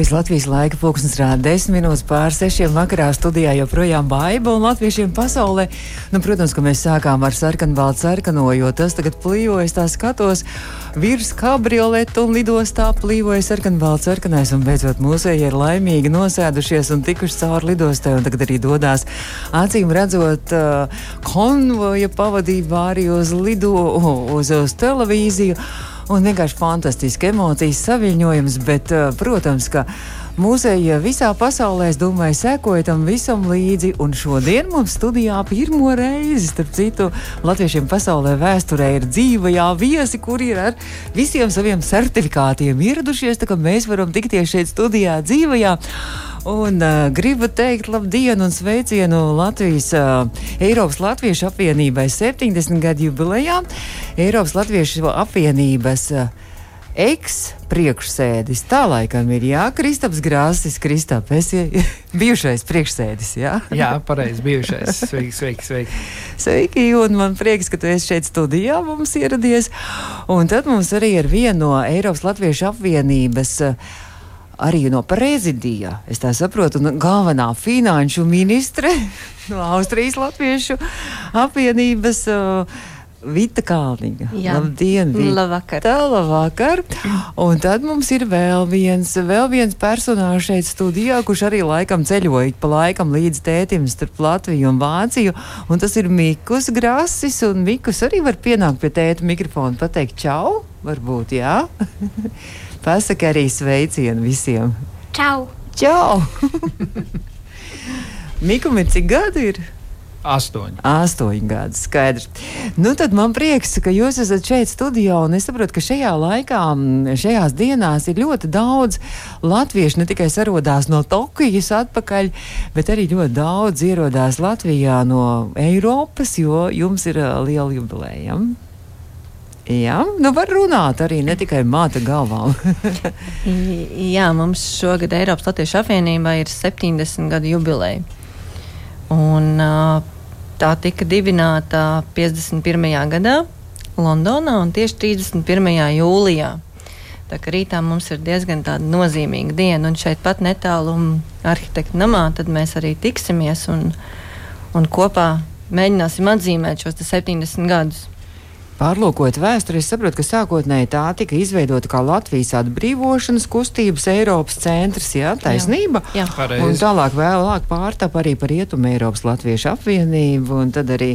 Pēc Latvijas laika pulkstenis rāda 10 minūtes pār 6 vakarā studijā joprojām baiba un latviešiem pasaulē. Nu, protams, ka mēs sākām ar sarkanbaltu sarkano, jo tas tagad plīvojas tā skatos virs kabrioletu un lidostā plīvoja sarkanbalts sarkanais un beidzot mūsēji ir laimīgi nosēdušies un tikuši cauri lidostai un tagad arī dodās acīm redzot uh, konvoja pavadībā arī uz lido, uz, uz televīziju un vienkārši fantastiski emocijas saviņojums, bet, uh, protams, ka Mūzejā visā pasaulē, es domāju, sekoja tam visam līdzi. Un šodien mums studijā pirmo reizi, starp citu, latviešiem pasaulē vēsturē ir dzīvajā viesi, kuri ir ar visiem saviem certifikātiem ieradušies. Tā kā mēs varam tikties šeit studijā dzīvajā. Un uh, gribu teikt labdien un sveicienu Latvijas, uh, Eiropas Latviešu apvienībai 70 gadu jubilejā. Eiropas Latviešu apvienības uh, Eks-priekšsēdis. Tā laikam ir jā, Kristaps Grāsis, Kristap, esi bijušais priekšsēdis, jā? Jā, pareizi, bijušais. Sveiki, sveiki, sveiki. Sveiki, un man prieks, ka tu esi šeit studijā mums ieradies. Un tad mums arī ir viena no Eiropas Latviešu apvienības. Arī no prezidija, es tā saprotu, galvenā finanšu ministre no Austrijas Latviešu apvienības. Uh, Vita Kalniņa. Jā. Labdien, Vita. Labvakar. Tā, labvakar. Un tad mums ir vēl viens, vēl viens personāžs šeit studijā, kurš arī laikam ceļoja pa laikam līdz tētim starp Latviju un Vāciju. Un tas ir Mikus Grasis, un Mikus arī var pienākt pie tēta mikrofona pateikt čau, varbūt, jā? Pasaka arī sveicienu visiem. Čau! Čau! Mikum ir cik gadi ir? Astoņi. Astoņi gadi, skaidrs. Nu, tad man prieks, ka jūs esat šeit studijā, un es saprotu, ka šajā laikā, šajās dienās ir ļoti daudz latviešu, ne tikai sarodās no Tokijas atpakaļ, bet arī ļoti daudz ierodās Latvijā no Eiropas, jo jums ir liela jubileja. Jā, nu var runāt arī ne tikai māte galvām. Jā, mums šogad Eiropas Latviešu apvienībā ir 70 gadu jubileja. Un, tā tika dibināta 51. gadā Londonā un tieši 31. jūlijā. Tā kā rītā mums ir diezgan nozīmīga diena, un šeit pat netālu arhitekta namā mēs arī tiksimies un, un kopā mēģināsim atzīmēt šos 70 gadus. Pārlūkojot vēsturi, es saprotu, ka sākotnēji tā tika izveidota kā Latvijas atbrīvošanas kustības Eiropas centrs, jā, taisnība. Jā, jā. Un tālāk vēlāk pārtapa arī par Rietumu Eiropas Latviešu apvienību, un tad arī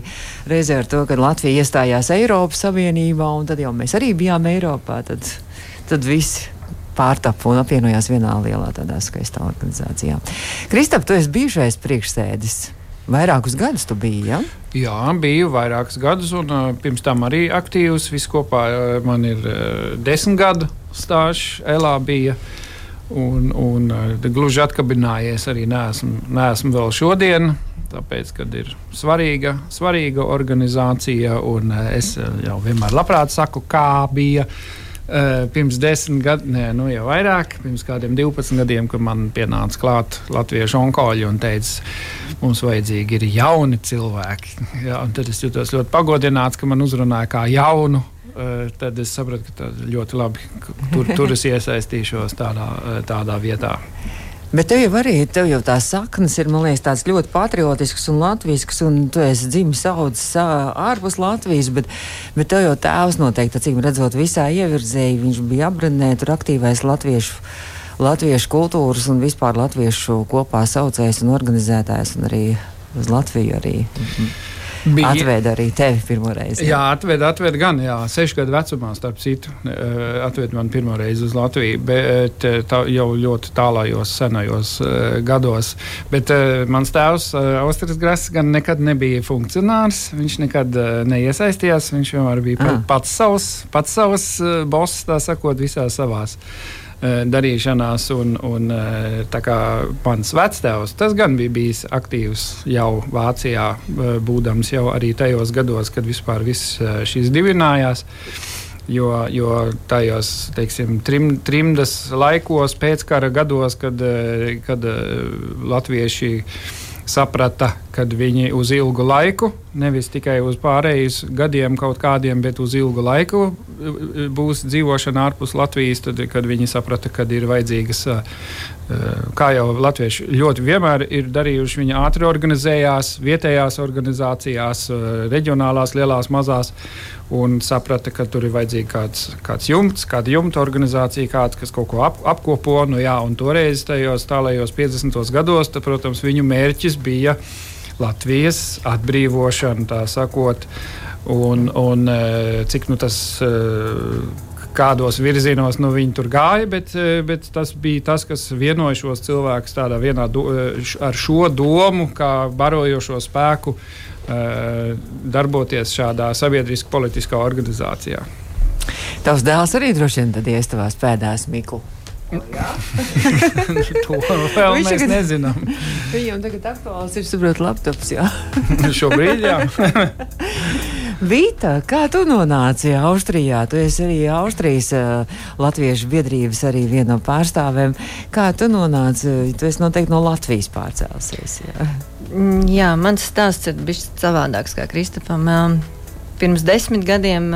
reizē ar to, ka Latvija iestājās Eiropas Savienībā, un tad jau mēs arī bijām Eiropā, tad, tad visi pārtapa un apvienojās vienā lielā tādā skaistā organizācijā. Kristap, tu esi bijušais priekšsēdis. Vairākus gadus tu biji, ja? Jā, biju vairākus gadus, un uh, pirms tam arī aktīvs. Vispār uh, man ir uh, desmit gadu stāsts, Elā bija. Un, un gluži atkabinājies arī neesmu, neesmu vēl šodien. Tāpēc, kad ir svarīga, svarīga organizācija, un es jau vienmēr labprāt saku, kā bija Uh, pirms desmit gadiem, nu jau vairāk, pirms kādiem 12 gadiem, kad man pienāca klāt latviešu onkoļi un teica, mums vajadzīgi ir jauni cilvēki. Jā, tad es jutos ļoti pagodināts, ka man uzrunāja kā jaunu. Uh, tad es sapratu, ka ļoti labi tur, tur es iesaistīšos tādā, tādā vietā. Bet tev jau arī tev jau tās saknes ir liekas, ļoti patriotiskas un latviešu, un tu esi dzimis audzis ārpus Latvijas. Bet, bet tev jau tēvs noteikti, acīm redzot, visā ievirzēji. Viņš bija apbrīnē, tur aktīvais latviešu, latviešu kultūras un vispār latviešu kopā saucējs un organizētājs, un arī uz Latviju arī. Mhm. Bija. Atveda arī tevi pirmo reizi. Jā, jā atveda, atveda gan, jā, sešu gadu vecumā, starp citu, atveda man pirmo reizi uz Latviju, bet tā jau ļoti tālajos, senajos uh, gados. Bet mans tēvs, Austris Grass, gan nekad nebija funkcionārs, viņš nekad neiesaistījās, viņš vienmēr bija ah. pats savs, pats savs boss, tā sakot, visās savās. Eh, darīšanās. Un, un, eh, kā mans vectēvs, gan bija bijis aktīvs jau Vācijā, eh, būdams jau arī tajos gados, kad vispār viss šis divinājās. Jo, jo tajos teiksim, trim, trimdas laikos, pēckara gados, kad, kad latvieši saprata, kad viņi uz ilgu laiku, nevis tikai uz pārējais gadiem kaut kādiem, bet uz ilgu laiku būs dzīvošana ārpus Latvijas, tad, kad viņi saprata, ka ir vajadzīgas, kā jau latvieši ļoti vienmēr ir darījuši, viņi ātri organizējās vietējās organizācijās, reģionālās, lielās, mazās, un saprata, ka tur ir vajadzīga kāds, kāds jumts, kāda jumta organizācija, kāds, kas kaut ko ap, apkopo. Nu, jā, un toreiz, tajos tālajos 50. gados, tad, protams, viņu mērķis bija Latvijas atbrīvošana, tā sakot, un, un e, cik nu, tas. Kādos virzienos nu, viņi tur gāja, bet, e, bet tas bija tas, kas vienoja šos cilvēkus tādā vienā do, ar šo domu, kā barojošo spēku darboties šādā sabiedriskā politiskā organizācijā. Tavs dēls arī droši vien ies tavās pēdās, Mikls. to vēl mēs tagad, nezinām. Viņam tagad aktuāls ir, saprot, laptops, jā. Šobrīd, jā. Vīta, kā tu nonāci Austrijā? Tu esi arī Austrijas uh, Latviešu biedrības arī viena no pārstāvēm. Kā tu nonāci? Tu esi noteikti no Latvijas pārcēlusies. Jā, mm, jā mans stāsts ir bijis savādāks kā Kristofam. Um, pirms desmit gadiem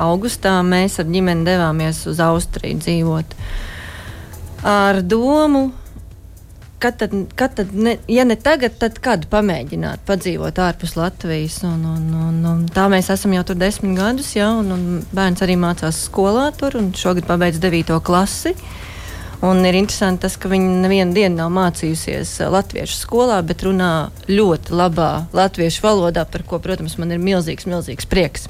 augustā mēs ar ģimeni devāmies uz Austriju dzīvot. Ar domu, kad tad, kad tad ne, ja ne tagad, tad kad pamēģināt padzīvot ārpus Latvijas. Un, un, un, un tā mēs esam jau tur desmit gadus, ja, un, un bērns arī mācās skolā tur, un šogad pabeidz 9. klasi. Un ir interesanti tas, ka viņa nevienu dienu nav mācījusies latviešu skolā, bet runā ļoti labā latviešu valodā, par ko, protams, man ir milzīgs, milzīgs prieks.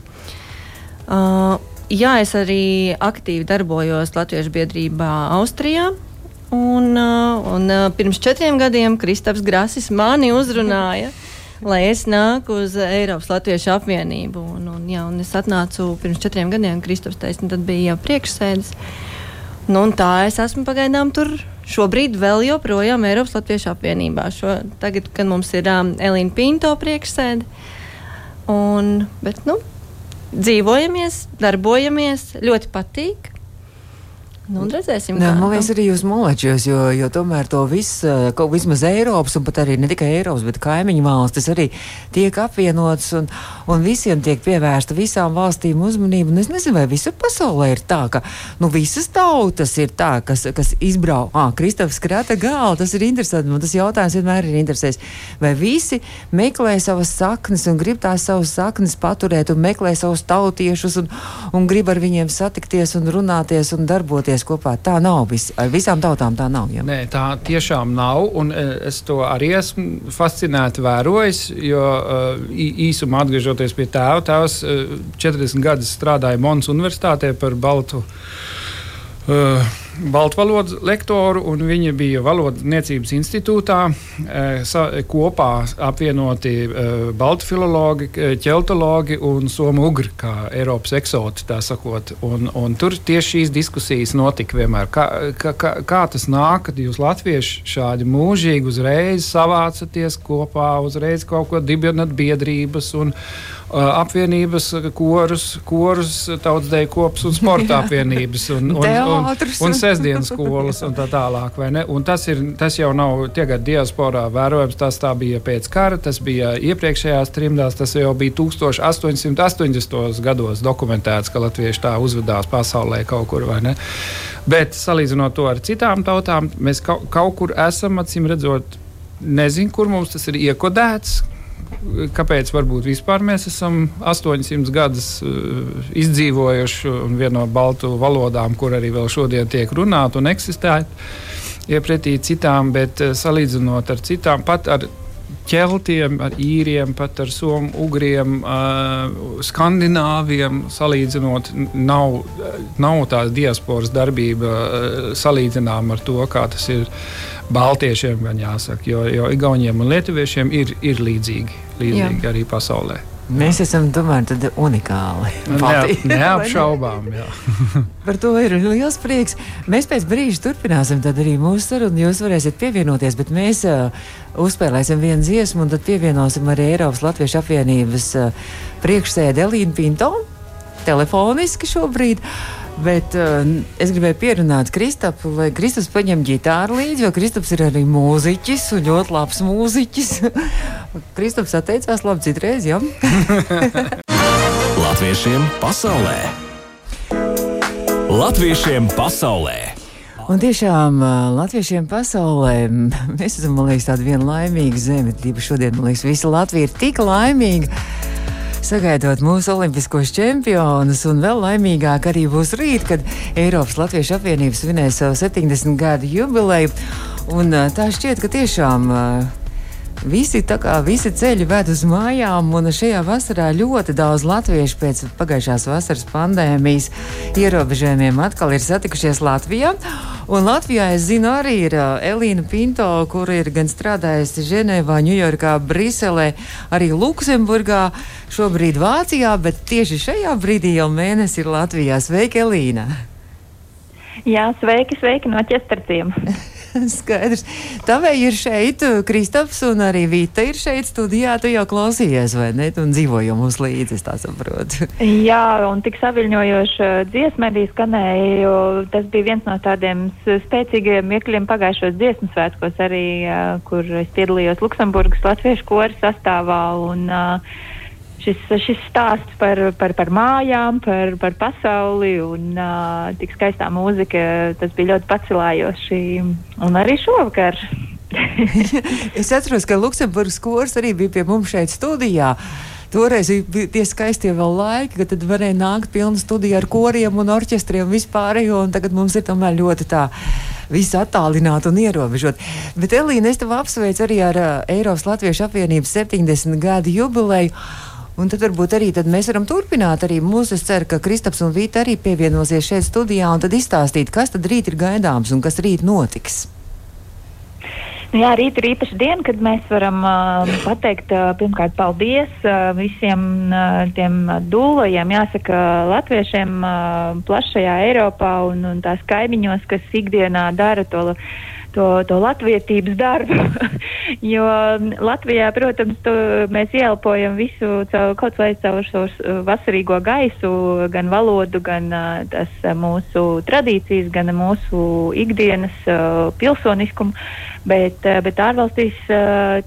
Uh, jā, es arī aktīvi darbojos Latviešu biedrībā Austrijā. Uh, un uh, pirms četriem gadiem Kristaps Grasis mani uzrunāja, lai es nāku uz Eiropas Latviešu apvienību. Un, un, jā, un es atnācu pirms četriem gadiem, Kristaps teica, tad bija jau priekšsēdis. Nu, tā es esmu pagaidām tur. Šobrīd vēl joprojām Eiropas Latviešu apvienībā. Šo, tagad, kad mums ir um, Elīna Pinto priekšsēde. Un, bet, nu, dzīvojamies, darbojamies, ļoti patīk. Nu, redzēsim, Nē, man liekas, arī jūs molečos, jo, jo tomēr to viss, eh, kaut vismaz Eiropas, un pat arī ne tikai Eiropas, bet kaimiņu valstis arī tiek apvienotas, un, un visiem tiek pievērsta visām valstīm uzmanība. Un es nezinu, vai visur pasaulē ir tā, ka nu, visas tautas ir tā, kas, kas izbrauc. Ah, Kristofs Krata gala, tas ir interesanti, man tas jautājums vienmēr ir interesējis. Vai visi meklē savas saknes un grib tās savas saknes paturēt un meklē savus tautiešus un, un grib ar viņiem satikties un runāties un darboties? Apvienoties kopā. Tā nav. Vis, ar visām tautām tā nav. Ja? Nē, tā tiešām nav. Un e, es to arī esmu fascinēti vērojis. Jo e, īsumā atgriežoties pie tēva, tēvs 40 e, gadus strādāja Monas Universitātē par Baltu. Uh, Baltvalodas lektoru, un viņi bija Valodniecības institūtā eh, sa, kopā apvienoti eh, baltu filologi, ķeltologi un somu ugri, kā Eiropas eksoti. Un, un tur tieši šīs diskusijas notika vienmēr. Kā, kā, kā tas nāk, kad jūs latvieši šādi mūžīgi uzreiz savācaties kopā, uzreiz kaut ko dibinat biedrības un apvienības, korus, korus tautsdeju kops un sporta apvienības un, un, un, un, un sestdienas skolas un tā tālāk. Un tas, ir, tas jau nav tagad diasporā vērojams. Tas bija pēc kara, tas bija iepriekšējās trimdās, tas jau bija 1880. gados dokumentēts, ka latvieši tā uzvedās pasaulē kaut kur. Bet salīdzinot to ar citām tautām, mēs kaut, kaut kur esam, acīm redzot, nezinu, kur mums tas ir iekodēts kāpēc varbūt vispār mēs esam 800 gadus uh, izdzīvojuši un viena no baltu valodām, kur arī vēl šodien tiek runāta un eksistē, iepratī citām, bet uh, salīdzinot ar citām, pat ar ķeltiem, ar īriem, pat ar somu ugriem, uh, skandināviem salīdzinot, nav, nav tās diasporas darbība uh, salīdzinām ar to, kā tas ir Baltiešiem gan jāsaka, jo, jo Igauniem un Lietuviešiem ir, ir līdzīgi, līdzīgi Jā. arī pasaulē. Mēs esam tomēr unikāli. Ne, neapšaubām. Par to ir liels prieks. Mēs pēc brīža turpināsim arī mūsu sarunu. Jūs varēsiet pievienoties, bet mēs uh, uzspēlēsim vienu dziesmu un tad pievienosim arī Eiropas Latviešu apvienības uh, priekšsēdi Elīnu Pinto. Telefoniski šobrīd. Bet uh, es gribēju pierunāt Kristapu, lai Kristaps paņem ģitāru līdzi, jo Kristaps ir arī mūziķis un ļoti labs mūziķis. Kristaps atteicās labi citreiz, jā. Latviešiem pasaulē! Latviešiem pasaulē! Un tiešām latviešiem pasaulē mēs esam, man liekas, tāda viena laimīga zeme. Tīpaši šodien, man liekas, visa Latvija ir tik laimīga. Sagaidot mūsu olimpiskos čempionus, un vēl laimīgāk arī būs rīt, kad Eiropas Latviešu apvienības svinēs savu 70 gadu jubileju. Un tā šķiet, ka tiešām Visi, kā, visi ceļi ved uz mājām, un šajā vasarā ļoti daudz latviešu pēc pagājušās vasaras pandēmijas ierobežojumiem atkal ir satikušies Latvijā. Un Latvijā es zinu, arī ir Elīna Pinto, kur ir gan strādājusi Ženēvā, Ņujorkā, Briselē, arī Luksemburgā, šobrīd Vācijā, bet tieši šajā brīdī jau mēnesis ir Latvijā. Sveika, Elīna! Jā, sveiki, sveiki no ķesterciem! Skaidrs. Tavēji ir šeit, Kristaps un arī Vita ir šeit studijā. Tu jau klausījies, vai ne? Un dzīvoju mums līdzi, es tā saprotu. Jā, un tik saviļņojoši dziesma arī skanēja, jo tas bija viens no tādiem spēcīgiem iekļiem pagājušos dziesmu svētkos arī, kur es piedalījos Luksemburgas latviešu koru sastāvā. Un, uh, šis, šis stāsts par, par, par mājām, par, par pasauli un uh, tik skaistā mūzika, tas bija ļoti pacelājoši. Un arī šovakar. es atceros, ka Luksemburgas kurs arī bija pie mums šeit studijā. Toreiz bija tie skaistie vēl laiki, kad varēja nākt pilna studija ar koriem un orķestriem vispārējo, un tagad mums ir tomēr ļoti tā viss attālināti un ierobežot. Bet, Elīna, es tev apsveicu arī ar uh, Eiropas Latviešu apvienības 70 gadu jubileju. Un tad varbūt arī tad mēs varam turpināt arī mūsu. Es ceru, ka Kristaps un Vīta arī pievienosies šeit studijā un tad izstāstīt, kas tad rīt ir gaidāms un kas rīt notiks. Nu jā, rīt ir īpaša diena, kad mēs varam uh, pateikt, uh, pirmkārt, paldies uh, visiem uh, tiem dūlojiem, jāsaka, latviešiem uh, plašajā Eiropā un, un tās kaimiņos, kas ikdienā dara to to, to latvietības darbu. jo Latvijā, protams, to, mēs ieelpojam visu caur, kaut vai caur šo vasarīgo gaisu, gan valodu, gan tas mūsu tradīcijas, gan mūsu ikdienas pilsoniskumu. Bet, bet ārvalstīs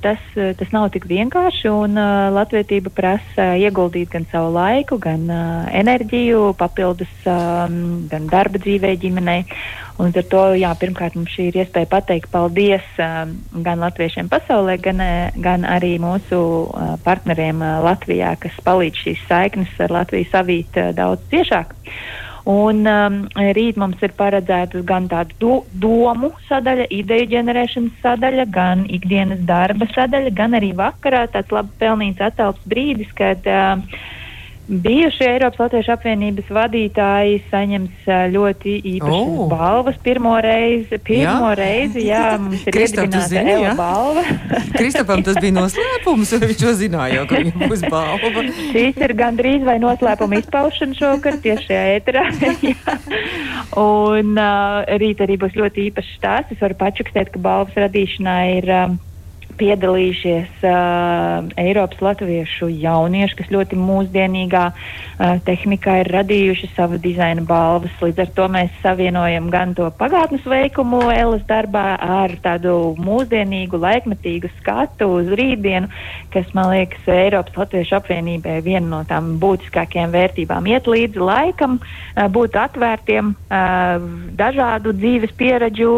tas, tas nav tik vienkārši, un latvietība prasa ieguldīt gan savu laiku, gan enerģiju, papildus gan darba dzīvē, ģimenei. Un ar to, jā, pirmkārt, mums šī ir iespēja pateikt paldies uh, gan latviešiem pasaulē, gan, uh, gan arī mūsu uh, partneriem uh, Latvijā, kas palīdz šīs saiknes ar Latviju savīt uh, daudz ciešāk. Un um, rīt mums ir paredzēta gan tāda do, domu sadaļa, ideju ģenerēšanas sadaļa, gan ikdienas darba sadaļa, gan arī vakarā tāds labi pelnīts atelps brīdis, kad uh, Bijušie Eiropas Latviešu apvienības vadītāji saņems ļoti īpašas oh. balvas pirmo reizi. Pirmo jā. reizi, jā, mums ir iedibināta Ela balva. Kristapam tas bija noslēpums, vai viņš to zināja, ka viņam būs balva? Šīs ir gandrīz vai noslēpuma izpaušana šokar tieši šajā ēterā. Un uh, rīt arī būs ļoti īpašs stāsts. Es varu pačukstēt, ka balvas radīšanā ir. Uh, piedalījušies uh, Eiropas latviešu jaunieši, kas ļoti mūsdienīgā uh, tehnikā ir radījuši savu dizaina balvas. Līdz ar to mēs savienojam gan to pagātnes veikumu Elas darbā ar tādu mūsdienīgu, laikmetīgu skatu uz rītdienu, kas, man liekas, Eiropas latviešu apvienībai viena no tām būtiskākajām vērtībām iet līdzi laikam, uh, būt atvērtiem uh, dažādu dzīves pieredžu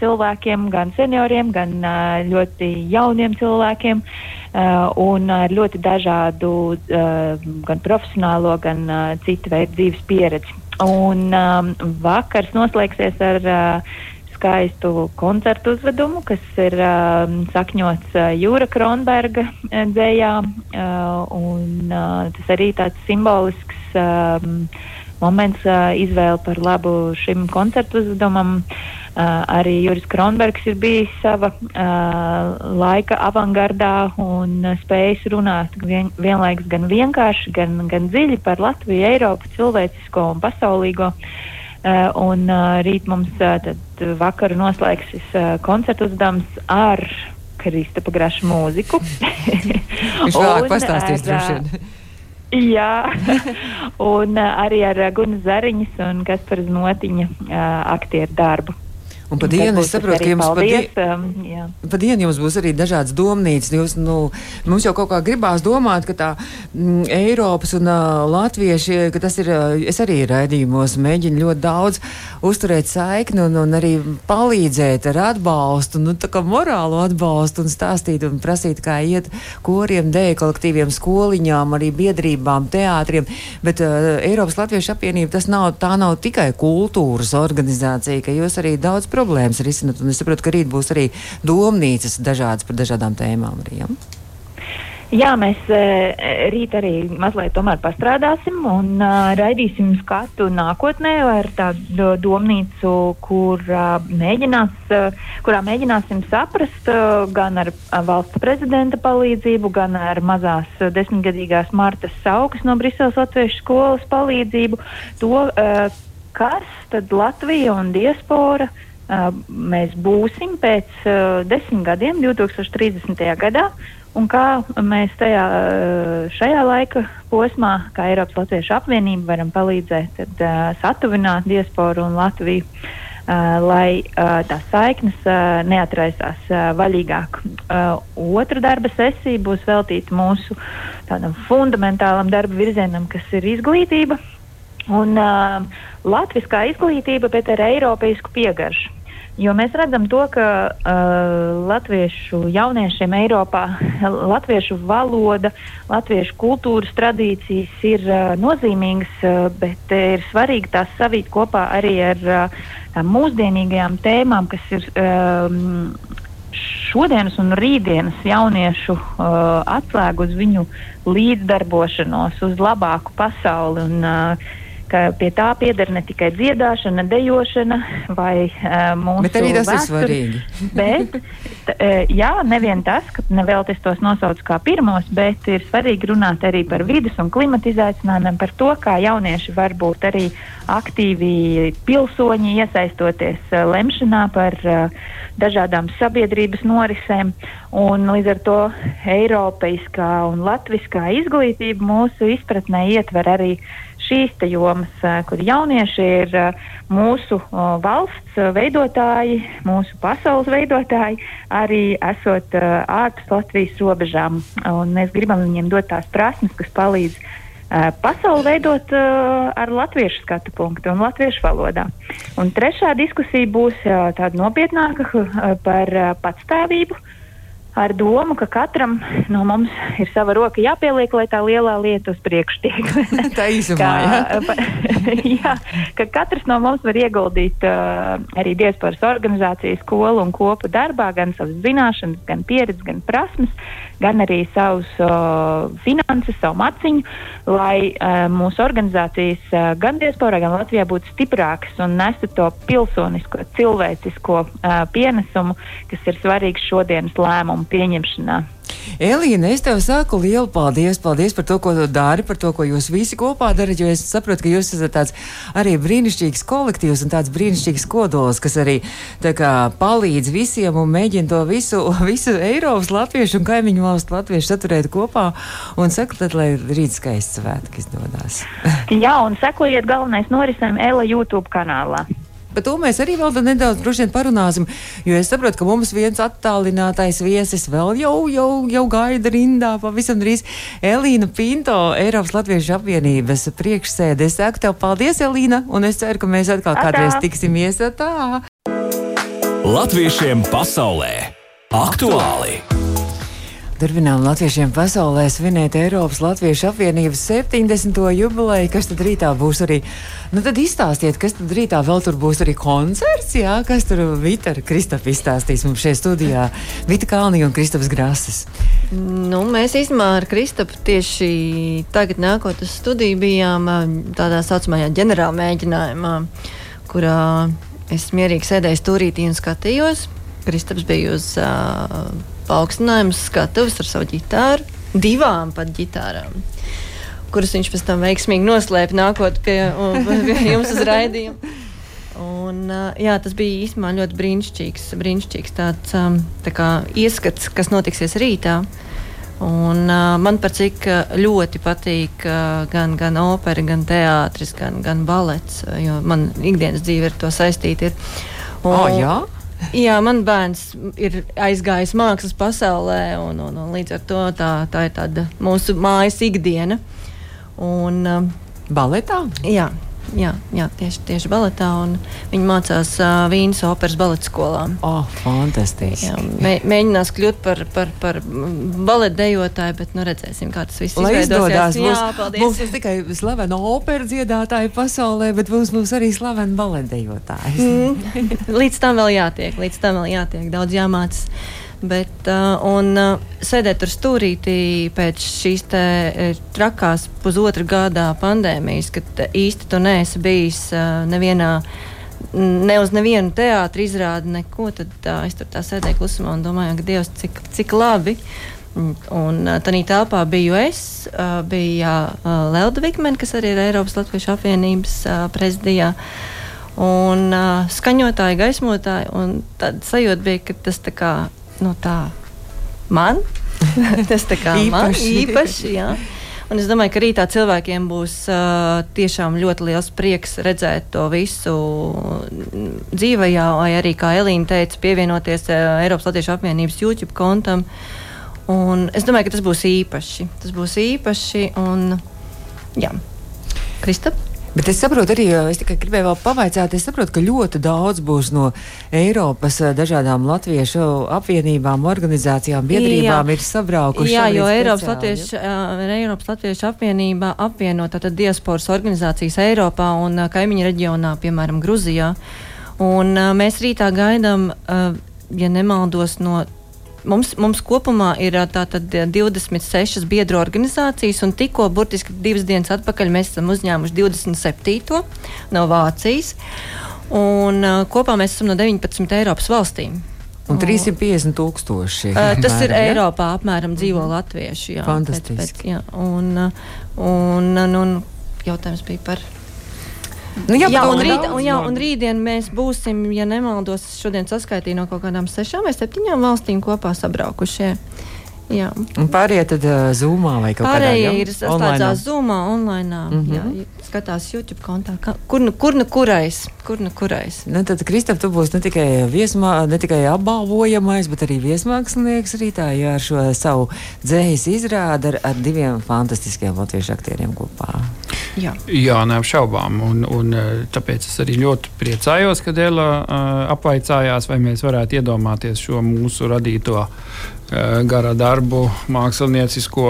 cilvēkiem, gan senioriem, gan uh, ļoti jauniem jauniem cilvēkiem uh, un ar ļoti dažādu uh, gan profesionālo, gan citu veidu dzīves pieredzi. Un um, vakars noslēgsies ar skaistu koncertu uzvedumu, kas ir uh, sakņots uh, Jūra Kronberga dzējā. Uh, un, uh, tas arī tāds simbolisks uh, moments, uh, izvēle par labu šim koncertu uzvedumam. Uh, arī Juris Kronbergs ir bijis sava uh, laika avangardā un uh, spējis runāt vien, vienlaikus gan vienkārši, gan, gan dziļi par Latviju, Eiropu, cilvēcisko un pasaulīgo. Uh, un uh, rīt mums uh, tad vakaru noslēgsis uh, koncertu uzdevums ar Kristapa Graša mūziku. Viņš vēlāk pastāstīs droši vien. Jā, un uh, arī ar Gunas Zariņas un Kaspars Notiņa uh, aktieru darbu. Un pa dienu es saprotu, ka jums pa, di um, pa dienu jums būs arī dažādas domnīcas. Jūs, nu, mums jau kaut kā gribās domāt, ka tā mm, Eiropas un uh, Latvieši, ka tas ir, uh, es arī raidījumos mēģinu ļoti daudz uzturēt saikni un, un arī palīdzēt ar atbalstu, nu, tā kā morālu atbalstu un stāstīt un prasīt, kā iet koriem, dēļ kolektīviem, skoliņām, arī biedrībām, teātriem. Bet uh, Eiropas Latviešu apvienība tas nav, tā nav tikai kultūras organizācija, ka jūs arī daudz problēmas risināt. Es saprotu, ka rīt būs arī domnīcas dažādas par dažādām tēmām. Arī, ja? Jā, mēs rīt arī mazliet pastrādāsim un uh, raidīsim skatu nākotnē ar tādu domnīcu, kur, uh, mēģinās, uh, kurā mēģināsim saprast uh, gan ar uh, valsts prezidenta palīdzību, gan ar mazās uh, desmitgadīgās Martas Saukas no Briseles Latviešu skolas palīdzību to, uh, kas tad Latvija un diaspora uh, mēs būsim pēc desmit gadiem, 2030. gadā, un kā mēs tajā, šajā laika posmā, kā Eiropas Latviešu apvienība, varam palīdzēt tad, satuvināt diasporu un Latviju. Lai tās saiknes neatraisās vaļīgāk. Otra darba sesija būs veltīta mūsu tādam fundamentālam darba virzienam, kas ir izglītība. Un latviskā izglītība, bet ar eiropeisku piegaršu. Jo mēs redzam to, ka uh, latviešu jauniešiem Eiropā latviešu valoda, latviešu kultūras tradīcijas ir uh, nozīmīgas, uh, bet uh, ir svarīgi tās savīt kopā arī ar uh, mūsdienīgajām tēmām, kas ir um, šodienas un rītdienas jauniešu uh, atslēga uz viņu līdzdarbošanos, uz labāku pasauli. Un, uh, ka pie tā pieder ne tikai dziedāšana, dejošana vai uh, mūsu bet arī tas vēsturi, ir svarīgi. bet, t, uh, jā, nevien tas, ka nevēl es tos nosaucu kā pirmos, bet ir svarīgi runāt arī par vidas un klimata izaicinājumiem, par to, kā jaunieši var būt arī aktīvi pilsoņi, iesaistoties uh, lemšanā par uh, dažādām sabiedrības norisēm. Un, līdz ar to Eiropaiskā un Latviskā izglītība mūsu izpratnē ietver arī šīs jomas, kur jaunieši ir mūsu valsts veidotāji, mūsu pasaules veidotāji, arī esot ārpus Latvijas robežām. Un mēs gribam viņiem dot tās prasmes, kas palīdz pasauli veidot uh, ar latviešu skatu punktu un latviešu valodā. Un trešā diskusija būs uh, tāda nopietnāka uh, par uh, patstāvību. Uh, ar domu, ka katram no mums ir sava roka jāpieliek, lai tā lielā lieta uz priekšu tiek. tā īsumā, jā. jā, ka katrs no mums var ieguldīt uh, arī diasporas organizācijas skolu un kopu darbā gan savas zināšanas, gan pieredzi, gan prasmes, gan arī savus uh, finanses, savu maciņu, lai uh, mūsu organizācijas uh, gan diasporā, gan Latvijā būtu stiprākas un nestu to pilsonisko, cilvēcisko uh, pienesumu, kas ir svarīgs šodienas lēmumu pieņemšanā. Elīna, es tev saku lielu paldies, paldies par to, ko tu dari, par to, ko jūs visi kopā darat, jo es saprotu, ka jūs esat tāds arī brīnišķīgs kolektīvs un tāds brīnišķīgs kodols, kas arī kā, palīdz visiem un mēģina to visu, visu Eiropas latviešu un kaimiņu valstu latviešu saturēt kopā un saka, tad, lai rīt skaists svētki izdodas. Jā, un sekojiet galvenais norisēm Ela YouTube kanālā. Par to mēs arī vēl nedaudz parunāsim. Jo es saprotu, ka mums viens attālinātais viesis vēl jau, jau, jau gaida rindā pavisam drīz. Elīna Pinto, Eiropas Latviešu apvienības priekšsēde. Es saku tev paldies, Elīna, un es ceru, ka mēs atkal Atā. kādreiz tiksimies tā. Latviešiem pasaulē aktuāli! Turpinām latviešiem pasaulē svinēt Eiropas Latviešu apvienības 70. jubileju, kas tad rītā būs arī. Nu tad izstāstiet, kas tad rītā vēl tur būs arī koncerts, jā, kas tur Vita ar Kristapu izstāstīs mums šajā studijā. Vita Kalniņa un Kristaps Grases. Nu, mēs īstenībā ar Kristapu tieši tagad nākot uz studiju bijām tādā saucamajā ģenerāla mēģinājumā, kurā es mierīgi sēdēju stūrītī un skatījos. Kristaps bija uz uh, paaugstinājumu skatuves ar savu ģitāru, divām pat ģitārām, kuras viņš pēc tam veiksmīgi noslēpa nākot pie, pie jums uz raidījumu. Un, jā, tas bija īstenībā ļoti brīnišķīgs, brīnišķīgs tāds, tā kā, ieskats, kas notiksies rītā. Un, uh, man par cik ļoti patīk uh, gan, gan opera, gan teātris, gan, gan balets, jo man ikdienas dzīve ar to saistīta. Ir. Un, oh, jā? Jā, man bērns ir aizgājis mākslas pasaulē, un, un, un līdz ar to tā, tā ir mūsu mājas ikdiena. Un, uh, Baletā? Jā. Jā, jā tieši, tieši baletā. Viņa mācās uh, Vīnas operas baleta skolā. Oh, fantastiski. Jā, mē, mēģinās kļūt par, par, par baleta dejotāju, bet nu, redzēsim, kā tas viss Lai izdosies. Jā, paldies. Mums ir tikai slavena opera dziedātāja pasaulē, bet būs mums arī slavena baleta dejotājs. Mm. līdz tam vēl jātiek, līdz tam vēl jātiek, daudz jāmācās. Bet, uh, un uh, sēdēt tur stūrītī pēc šīs te, uh, trakās pusotra gada pandēmijas, kad uh, īsti tu neesi bijis uh, nevienā. Ne uz nevienu teātru izrādi, neko. Tad uh, es tur tā sēdēju klusumā un domāju, ka Dievs, cik, cik labi. Un, un tā telpā biju es, uh, bija uh, Lelda Vikmena, kas arī ir Eiropas Latvijas apvienības uh, prezidijā. Un uh, skaņotāji, gaismotāji, un tāda sajūta bija, ka tas tā kā nu, tā man. Tas tā kā īpaši. man īpaši. Jā. Un es domāju, ka rītā cilvēkiem būs uh, tiešām ļoti liels prieks redzēt to visu dzīvē, vai arī, kā Elīna teica, pievienoties uh, Eiropas Latvijas apvienības YouTube kontam. Un es domāju, ka tas būs īpaši. Tas būs īpaši. Un, jā. Kristap? Bet es saprotu, arī es tikai gribēju vēl pavaicāt, es saprotu, ka ļoti daudz būs no Eiropas eh, dažādām latviešu apvienībām, organizācijām, biedrībām jā. ir sabraukuši. Jā, jo Eiropas latviešu, uh, Eiropas latviešu apvienība apvieno tātad diasporas organizācijas Eiropā un uh, kaimiņu reģionā, piemēram, Gruzijā. Un mēs rītā gaidām, ja nemaldos, no Mums, mums kopumā ir tātad 26 biedru organizācijas, un tikko, burtiski divas dienas atpakaļ, mēs esam uzņēmuši 27. no Vācijas. Un, uh, kopā mēs esam no 19 Eiropas valstīm. Un 350 tūkstoši. Uh, tas apmēram, ir ja? Eiropā, apmēram dzīvo mm. latvieši. Jā, Fantastiski. Pēc, pēc, jā, un, un, un, un jautājums bija par. Nu, jā, jā, un, rīt, un, jā, un rītdien mēs būsim, ja nemaldos, šodien saskaitīju no kaut kādām sešām vai septiņām valstīm kopā sabraukušie. Jā. Un pārējie tad uh, zūmā vai kaut kādā veidā? Pārējie ir saslēdzās zūmā, online. Mm -hmm. jā, skatās YouTube kontā. Ka, kur, nu, kur nu kurais? Kur nu kurais? Nu, tad, Kristap, tu būsi ne tikai, viesmā, ne tikai apbalvojamais, bet arī viesmākslinieks rītā, jā, ar šo savu dzējas izrādi ar, ar diviem fantastiskiem latviešu aktieriem kopā. Jā, Jā neapšaubām. Un, un, tāpēc es arī ļoti priecājos, ka Dēlā uh, apvaicājās, vai mēs varētu iedomāties šo mūsu radīto gara darbu māksliniecisko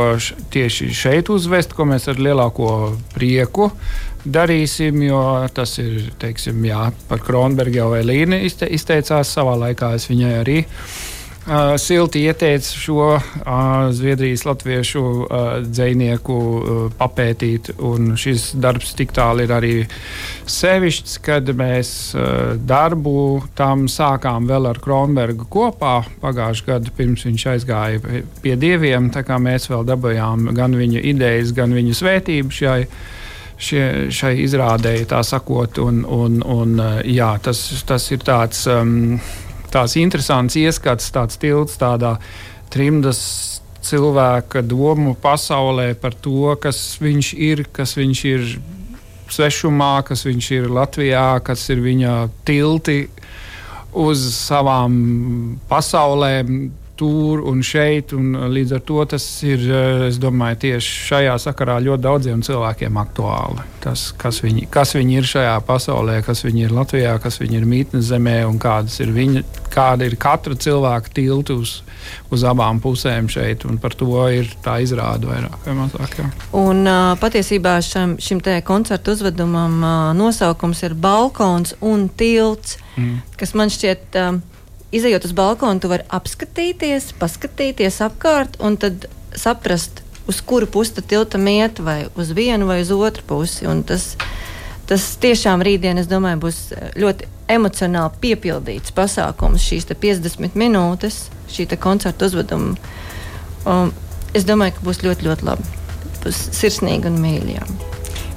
tieši šeit uzvest, ko mēs ar lielāko prieku darīsim, jo tas ir, teiksim, jā, par Kronbergu jau Elīna izteicās savā laikā, es viņai arī Uh, silti ieteica šo uh, Zviedrijas latviešu uh, dzinieku papētīt. Šis darbs tik tālu ir arī sevišķs, kad mēs darbu tam sākām vēl ar Kronbergu kopā pagājušajā gadā, pirms viņš aizgāja pie dieviem. Mēs vēl dabūjām gan viņa idejas, gan viņa svētību šai šie, šai izrādēji, tā sakot. Un, un, un, jā, tas, tas ir tāds um, tās interesants ieskats, tāds tilts tādā trimdas cilvēka domu pasaulē par to, kas viņš ir, kas viņš ir svešumā, kas viņš ir Latvijā, kas ir viņa tilti uz savām pasaulēm, tur un šeit. Un līdz ar to tas ir, eh, es domāju, tieši šajā sakarā ļoti daudziem cilvēkiem aktuāli. Tas, kas, viņi, kas viņi ir šajā pasaulē, kas viņi ir Latvijā, kas viņi ir mītnes zemē un ir viņa, kāda ir katra cilvēka tilta uz, uz abām pusēm šeit. Par to ir tā izrāda vairāk vai mazāk. Jā. Un, uh, patiesībā šim, šim koncertu uzvedumam uh, nosaukums ir Balkons un Tilts, mm. kas man šķiet. Uh, izējot uz balkonu, tu vari apskatīties, paskatīties apkārt un tad saprast, uz kuru pusi tiltam iet, vai uz vienu vai uz otru pusi. Un tas, tas tiešām rītdien, es domāju, būs ļoti emocionāli piepildīts pasākums, šīs 50 minūtes, šī koncerta uzveduma. Um, es domāju, ka būs ļoti, ļoti labi. Būs sirsnīgi un mīļi.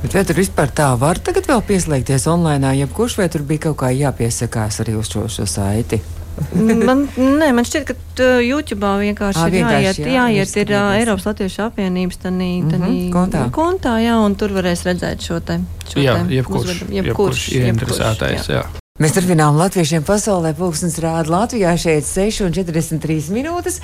Bet vai tur vispār tā var tagad vēl pieslēgties online, jebkurš vai tur bija kaut kā jāpiesakās arī uz šo, šo saiti? Man, nē, man šķiet, ka YouTube vienkārši ir vienkārši jāiet, jā, jāiet ir uh. Eiropas Latviešu apvienības tanī, tanī Mhm, kontā. kontā, jā, un tur varēs redzēt šo te. Šo Jā, te jebkurš, uzvedumu. jebkurš, jebkurš ieinteresētais. Jā. Mēs turpinām latviešiem pasaulē. Pūkstens rāda Latvijā šeit 6,43 minūtes.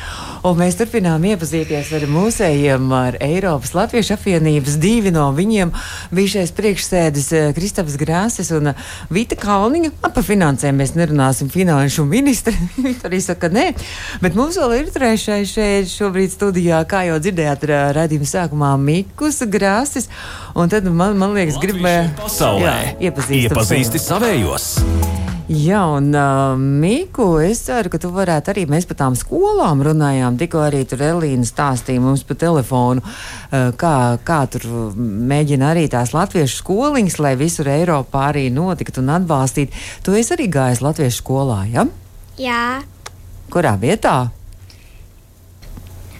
Un mēs turpinām iepazīties ar mūsējiem, ar Eiropas Latviešu apvienības divi no viņiem. Bijušais priekšsēdis eh, Kristaps Grāsis un eh, Vita Kalniņa. Par finansēm mēs nerunāsim finanšu ministri. Viņa arī saka, nē. Bet mums vēl ir trešais šeit šobrīd studijā, kā jau dzirdējāt ra- raidījuma sākumā, Mikus Grāsis. Un tad man, man liekas, gribēja Pasaulē iepazīstam iepazīsti savējos. Jā, un uh, Miku, es ceru, ka tu varētu arī mēs par tām skolām runājām. Tikko arī tur Elīna stāstīja mums pa telefonu, uh, kā, kā tur mēģina arī tās latviešu skoliņas, lai visur Eiropā arī notiktu un atbalstītu. Tu esi arī gājis latviešu skolā, ja? Jā, Kurā vietā?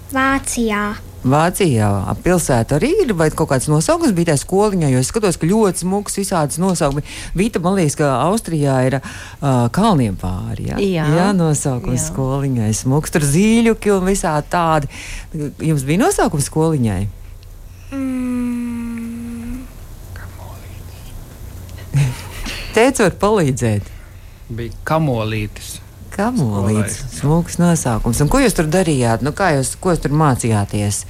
Vācijā. Vācijā ap pilsētu arī ir, vai kaut kāds nosaukums bija tajā skoliņā, jo es skatos, ka ļoti smuks visādas nosaukumi. Vīta, man liekas, ka Austrijā ir uh, kalniem pāri, ja? Jā. jā nosaukums Jā. skoliņai, smuks, tur zīļuki un visādi tādi. Jums bija nosaukums skoliņai? Mm, Teicu, var palīdzēt. Bija kamolītis. Kamolīts, smuks nosaukums. Un ko jūs tur darījāt? Nu, kā jūs, ko jūs tur mācījāties?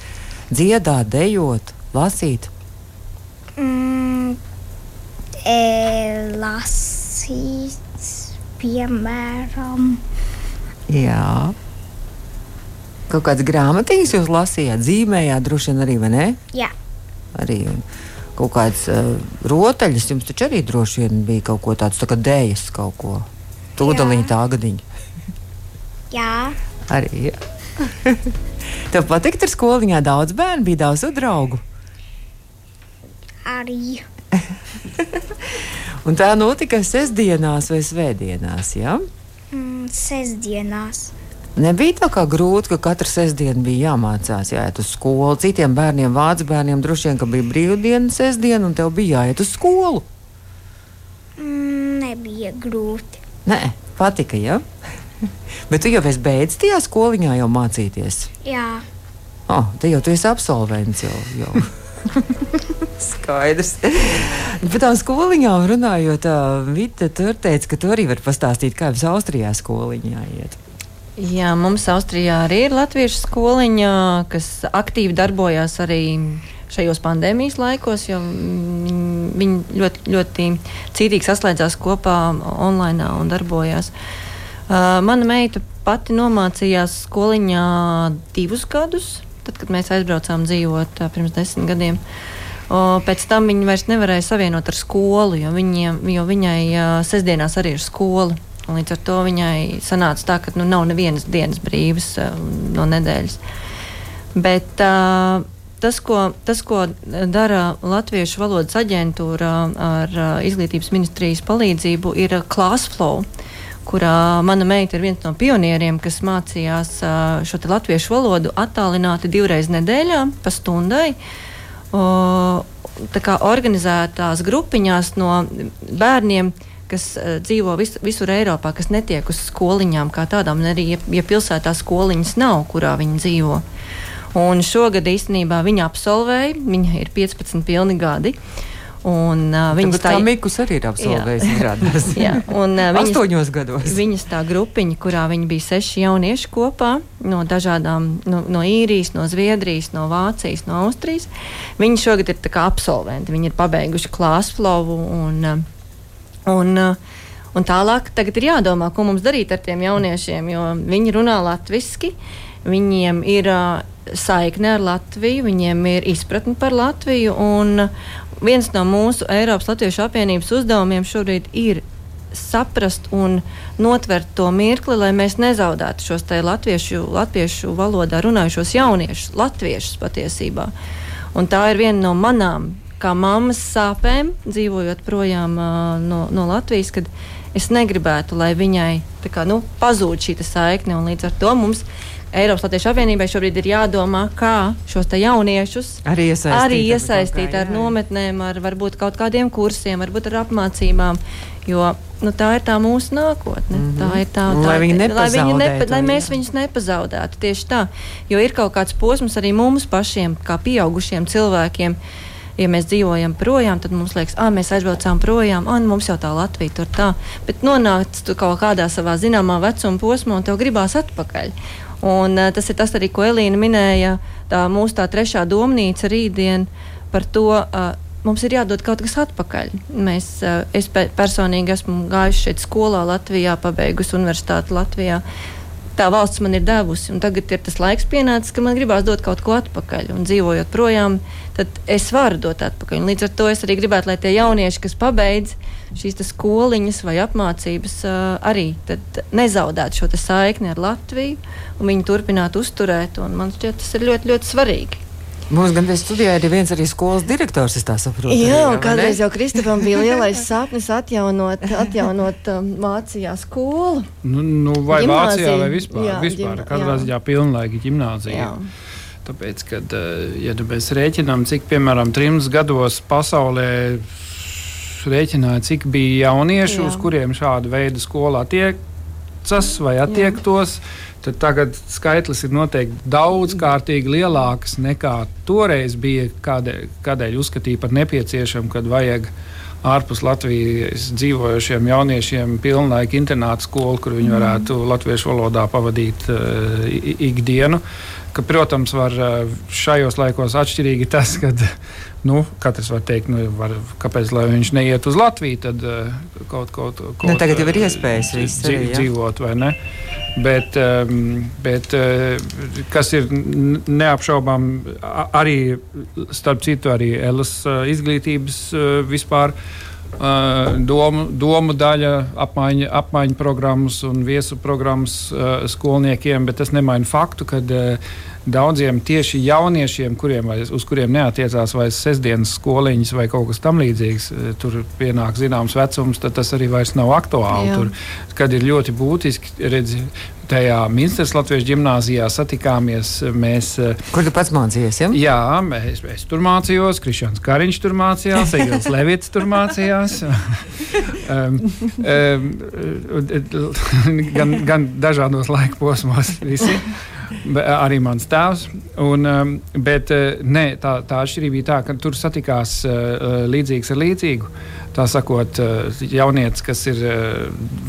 Dziedāt, dejot, lasīt? mm, e, lasīt, piemēram, Jā. Kaut kādas grāmatiņas jūs lasījāt, zīmējāt, droši vien arī, vai ne? jā, Arī un kaut kādas uh, rotaļas, jums taču arī droši vien bija kaut ko tāds, tā kā dēļas kaut ko. Tūdaļiņa tā gadiņa. Jā, Arī. Jā. Tev patīk, tur skoliņā daudz bērnu, bija daudz draugu. arī Un tā notika sestdienās vai svētdienās. Ja? mm, sestdienās. Nebija tā kā grūti, ka katru sestdienu bija jāmācās, jāiet uz skolu. Citiem bērniem, vācu bērniem, droši vien, ka bija brīvdiena, sestdiena, un tev bija jāiet uz skolu. Mm, nebija grūti. Nē, patika, ja? Bet tu jau esi beidzis tajā skoliņā jau mācīties. Jā, Oh, te jau tu esi absolvents. Jau, jau. Skaidrs. Par tām skoliņām runājot, Vita tur teica, ka tu arī vari pastāstīt, kā jums Austrijā skoliņā iet. Jā, mums Austrijā arī ir latviešu skoliņa, kas aktīvi darbojās arī šajos pandēmijas laikos, jo viņi, viņi ļoti, ļoti cītīgi saslēdzās kopā online un darbojās. Uh, mana meita pati nomācījās skoliņā divus gadus, tad, kad mēs aizbraucām dzīvot uh, pirms desmit gadiem. O, pēc tam viņi vairs nevarēja savienot ar skolu, jo, viņiem, jo viņai uh, sestdienās arī ir skola. Līdz ar to viņai sanāca tā, ka nu, nav nevienas dienas brīvas uh, no nedēļas. Bet uh, tas, ko, tas, ko dara Latviešu valodas aģentūra ar uh, izglītības ministrijas palīdzību, ir uh, Classflow, kurā mana meita ir viens no pionieriem, kas mācījās uh, šo latviešu valodu attālināti divreiz nedēļā pa stundai. O, tā kā organizētās grupiņās no bērniem, kas uh, dzīvo vis, visur Eiropā, kas netiek uz skoliņām kā tādām, un arī, ja, ja pilsētā skoliņas nav, kurā viņi dzīvo. Un šogad īstenībā viņa absolvēja, viņa ir 15 pilni gadi. Un, uh, Viņa viņas tā Mikus arī ir absolvējis. un, uh, Astoņos gados. Viņas tā grupiņa, kurā viņi bija seši jaunieši kopā no dažādām, no, no īrijas, no Zviedrijas, no Vācijas, no Austrijas. Viņi šogad ir tā absolventi. Viņi ir pabeiguši klāsflovu un, un, uh, un tālāk tagad ir jādomā, ko mums darīt ar tiem jauniešiem, jo viņi runā latviski. Viņiem ir uh, saikne ar Latviju, viņiem ir izpratne par Latviju. Un viens no mūsu Eiropas Latviešu apvienības uzdevumiem šobrīd ir saprast un notvert to mirkli, lai mēs nezaudētu šos te latviešu, latviešu valodā runājušos jauniešus, latviešus patiesībā. Un tā ir viena no manām, kā mammas sāpēm, dzīvojot projām uh, no, no Latvijas, kad es negribētu, lai viņai kā, nu, pazūd šī saikne. un Līdz ar to mums Eiropas Latviešu apvienībai šobrīd ir jādomā, kā šos jauniešus Arī iesaistīt, arī ar iesaistīt kā, ar jā. nometnēm, ar varbūt kaut kādiem kursiem, varbūt ar apmācībām. Jo nu, tā ir tā mūsu nākotne. Mm -hmm. Tā ir tā, tā lai viņi lai, viņi nepa, lai mēs viņus nepazaudētu. Tieši tā. Jo ir kaut kāds posms arī mums pašiem, kā pieaugušiem cilvēkiem. Ja mēs dzīvojam projām, tad mums liekas, ah, mēs aizbraucām projām, ah, mums jau tā Latvija tur tā. Bet nonākt tu kaut kādā savā zināmā vecuma posmā, un tev gribās atpakaļ. Un, uh, tas ir tas arī, ko Elīna minēja. Tā mūsu tā trešā domnīca rītdien par to. Uh, Mums ir jādod kaut kas atpakaļ. Mēs, es pe personīgi esmu gājuši šeit skolā Latvijā, pabeigusi universitāti Latvijā. Tā valsts man ir devusi, tagad ir tas laiks pienācis, ka man gribās dot kaut ko atpakaļ. Un dzīvojot projām, tad es varu dot atpakaļ. Un līdz ar to es arī gribētu, lai tie jaunieši, kas pabeidz šīs skoliņas vai apmācības, arī nezaudētu šo saikni ar Latviju un viņi turpinātu uzturēt. Un Man šķiet, tas ir ļoti, ļoti svarīgi. Mums gan bija studijā arī viens arī skolas direktors, es tā saprotu. Jā, arī, kādreiz jau Kristofam bija lielais sapnis atjaunot, atjaunot um, Vācijā skolu. Nu, nu, vai Gimnāzija. Vācijā, vai vispār? Jā, vispār ģim- katrā ziņā pilnlaika gimnāzija. Jā. Tāpēc, kad eh, ja mēs rēķinām, cik piemēram trims gados pasaulē rēķināja, cik bija jauniešu, Jā. uz kuriem šāda veida skolā tiecas vai attiektos, tad tagad skaitlis ir noteikti daudzkārtīgi lielāks nekā toreiz bija, kādēļ, kādēļ uzskatīja par nepieciešamu, kad vajag ārpus Latvijas dzīvojošiem jauniešiem pilnlaika internāta skolu, kur viņi varētu latviešu valodā pavadīt uh, ikdienu. Ka, protams, var uh, šajos laikos atšķirīgi tas, ka nu, katrs var teikt, nu, var, kāpēc lai viņš neiet uz Latviju, tad uh, kaut, kaut, kaut Nu, tagad ir uh, iespējas viss dzi- arī, jā. dzīvot, vai ne? Bet, um, bet kas ir neapšaubām arī, starp citu, arī Elas uh, izglītības vispār. Uh, domu, domu daļa, apmaiņa, apmaiņa programmas un viesu programmas uh, skolniekiem, bet tas nemaina faktu, ka uh, daudziem tieši jauniešiem, kuriem vairs, uz kuriem neatiecās vairs sestdienas skoliņas vai kaut kas tamlīdzīgs, uh, tur pienāk zināms vecums, tad tas arī vairs nav aktuāli. Jā. Tur, kad ir ļoti būtiski, redzi, tajā Minstras Latvijas gimnāzijā satikāmies mēs. uh, Kur tu pats mācījies? Ja? Jā, es, es tur mācījos, Kristians Kariņš tur mācījās, Egils Levits tur mācījās. um, um, gan, gan dažādos laika posmos, visi. Arī mans tēvs. Un, bet uh, ne, tā, tā atšķirība bija tā, ka tur satikās līdzīgs ar līdzīgu. Tā sakot, uh, jaunietis, kas ir uh,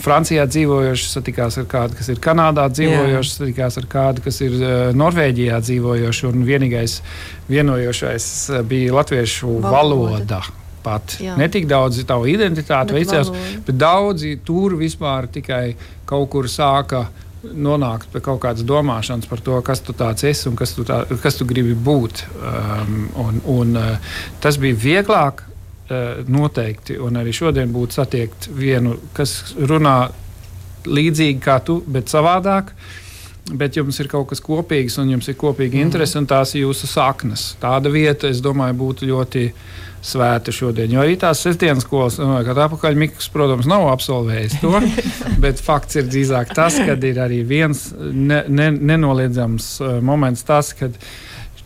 Francijā dzīvojošs, satikās ar kādu, kas ir Kanādā dzīvojošs, satikās ar kādu, kas ir uh, Norvēģijā dzīvojošs. Un vienīgais vienojošais bija latviešu Valoda. valoda. Pat. Jā. Ne tik daudz tavu identitāti, veicās, bet daudzi tur vispār tikai kaut kur sāka nonākt pie kaut kādas domāšanas par to, kas tu tāds esi un kas tu, tā, kas tu gribi būt. Um, un, un, tas bija vieglāk noteikti, un arī šodien būtu satiekt vienu, kas runā līdzīgi kā tu, bet savādāk. Bet jums ir kaut kas kopīgs, un jums ir kopīga mm. interese, un tās ir jūsu saknes. Tāda vieta, es domāju, būtu ļoti svēta šodien. Jo arī tās sestdienas skolas, domāju, kad atpakaļ Mikls, protams, nav absolvējis to. bet fakts ir drīzāk tas, ka ir arī viens ne, ne, nenoliedzams uh, moments, tas, kad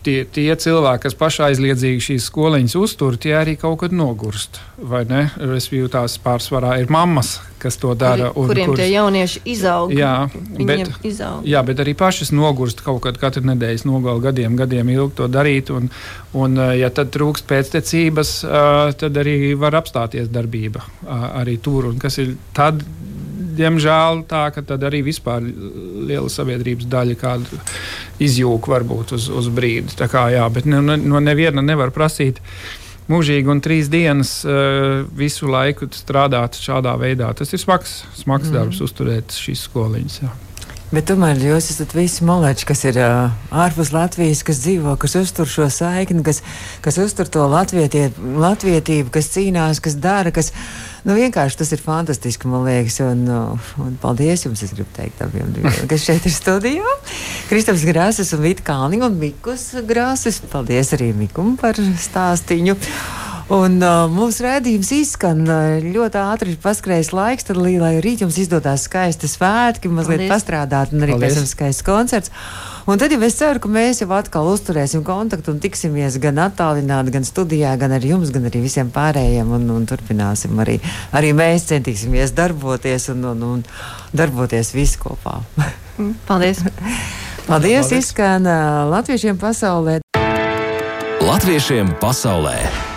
tie, tie cilvēki, kas pašaizliedzīgi šīs skoliņas uztur, tie arī kaut kad nogurst. Vai ne? Es jūtu tās pārsvarā ir mammas, kas to dara. Kuri, kuriem kuras- tie jaunieši izaug. Jā, bet, izaug. jā, bet arī pašas nogurst kaut kad katru nedēļas nogalu gadiem, gadiem ilgi to darīt. Un, un, eh, ja tad trūkst pēctecības, eh, tad arī var apstāties darbība arī tur. Un kas ir tad, diemžēl, tā, ka tad arī vispār liela sabiedrības daļa kādu izjūg varbūt uz, uz brīdi. Tā kā, jā, bet no, no neviena nevar prasīt mūžīgi un trīs dienas uh, visu laiku strādāt šādā veidā. Tas ir smags, smags mm. darbs, uzturēt šīs skoliņas. Jā. Bet tomēr jūs esat visi maleči, kas ir uh, ārpus Latvijas, kas dzīvo, kas uztur šo saikni, kas, kas uztur to latvietību, kas cīnās, kas dara, kas nu, vienkārši tas ir fantastiski, man liekas. Un, uh, un paldies jums, es gribu teikt abiem, kas šeit ir studijā. Kristaps Grāsis un Vita Kalniņa un Mikus Grāsis. Paldies arī Mikum par stāstīņu. Un uh, mūsu redzējums izskan uh, ļoti ātri paskrējis laiks, tad lai arī jums izdodas skaisti svētki, mazliet Paldies. pastrādāt un arī pēc tam skaists koncerts. Un tad jau es ceru, ka mēs jau atkal uzturēsim kontaktu un tiksimies gan attālināti, gan studijā, gan ar jums, gan arī visiem pārējiem. Un, un turpināsim arī, arī mēs centīsimies darboties un, un, un darboties visi kopā. Paldies! Paldies, Paldies. izskan uh, latviešiem pasaulē. Latviešiem pasaulē!